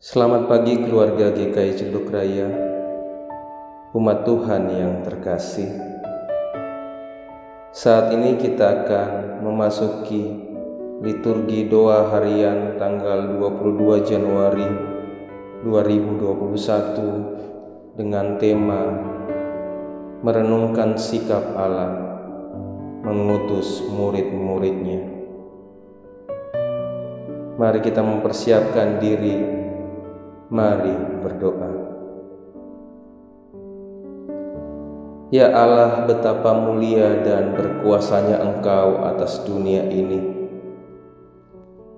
Selamat pagi keluarga GKI Cilduk Raya Umat Tuhan yang terkasih. Saat ini kita akan memasuki liturgi doa harian tanggal 22 Januari 2021 dengan tema Merenungkan sikap Allah mengutus murid-muridnya. Mari kita mempersiapkan diri Mari berdoa. Ya Allah, betapa mulia dan berkuasanya Engkau atas dunia ini.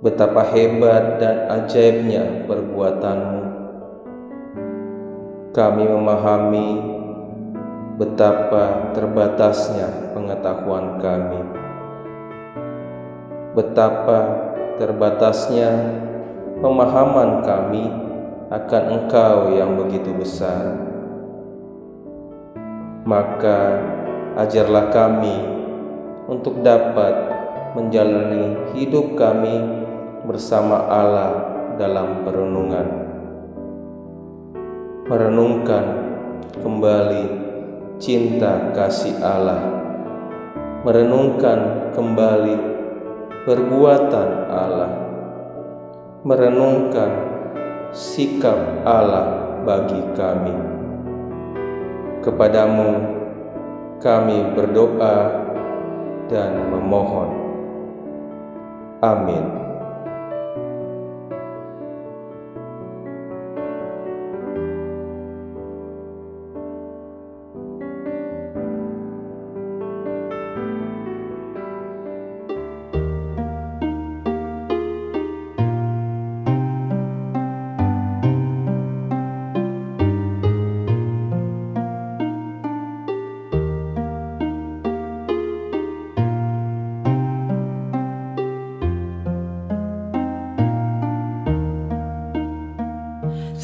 Betapa hebat dan ajaibnya perbuatanmu. Kami memahami betapa terbatasnya pengetahuan kami. Betapa terbatasnya pemahaman kami akan Engkau yang begitu besar. Maka ajarlah kami untuk dapat menjalani hidup kami bersama Allah dalam perenungan. Merenungkan kembali cinta kasih Allah. Merenungkan kembali perbuatan Allah. Merenungkan sikap Allah bagi kami. Kepadamu kami berdoa dan memohon. Amin.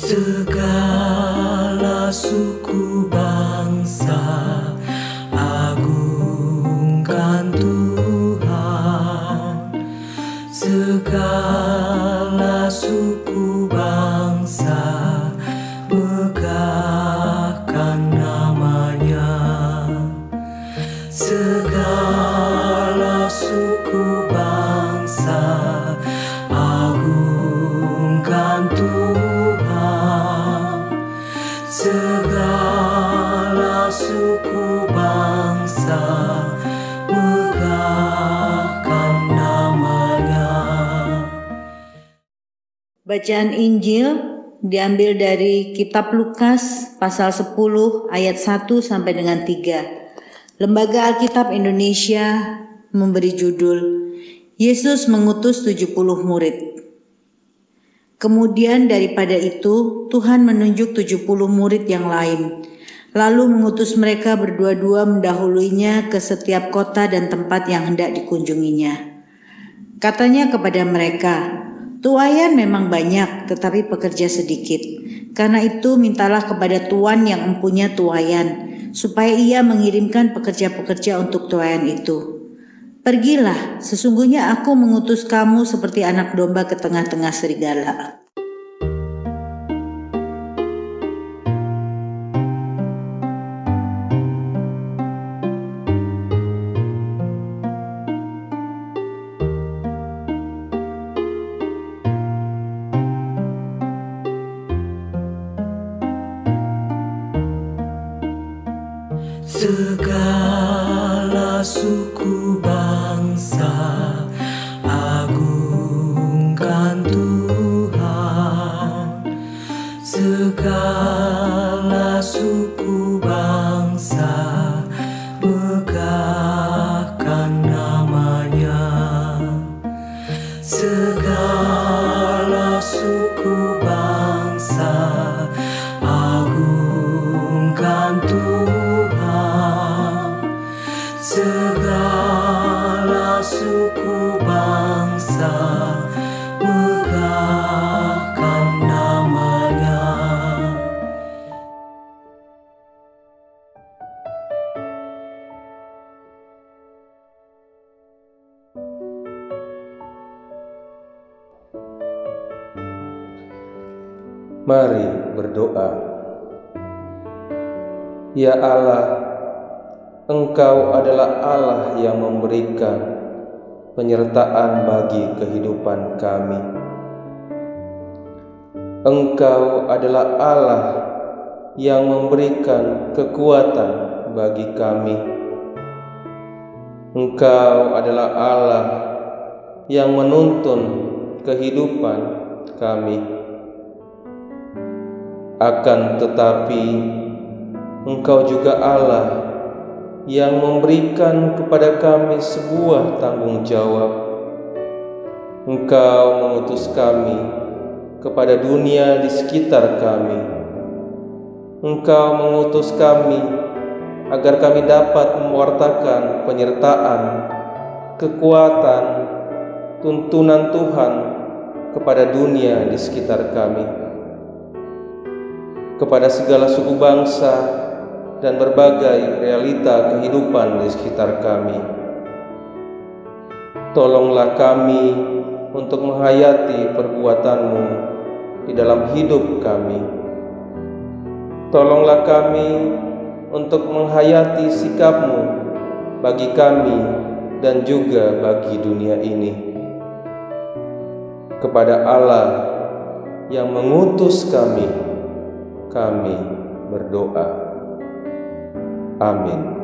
Segala suku segala suku bangsa megahkan namanya. Bacaan Injil diambil dari kitab Lukas pasal 10 ayat 1 sampai dengan 3. Lembaga Alkitab Indonesia memberi judul Yesus mengutus 70 murid. Kemudian daripada itu, Tuhan menunjuk 70 murid yang lain, lalu mengutus mereka berdua-dua mendahuluinya ke setiap kota dan tempat yang hendak dikunjunginya. Katanya kepada mereka, Tuayan memang banyak, tetapi pekerja sedikit. Karena itu mintalah kepada Tuan yang mempunyai tuayan, supaya ia mengirimkan pekerja-pekerja untuk tuayan itu. Pergilah, sesungguhnya aku mengutus kamu seperti anak domba ke tengah-tengah serigala. Segala suku bangsa suku bangsa Mari berdoa. Ya Allah, Engkau adalah Allah yang memberikan penyertaan bagi kehidupan kami. Engkau adalah Allah yang memberikan kekuatan bagi kami. Engkau adalah Allah yang menuntun kehidupan kami. Akan tetapi, Engkau juga Allah yang memberikan kepada kami sebuah tanggung jawab. Engkau mengutus kami kepada dunia di sekitar kami. Engkau mengutus kami agar kami dapat mewartakan penyertaan, kekuatan, tuntunan Tuhan kepada dunia di sekitar kami kepada segala suku bangsa dan berbagai realita kehidupan di sekitar kami. Tolonglah kami untuk menghayati perbuatanmu di dalam hidup kami. Tolonglah kami untuk menghayati sikapmu bagi kami dan juga bagi dunia ini. Kepada Allah yang mengutus kami, kami berdoa. Amin.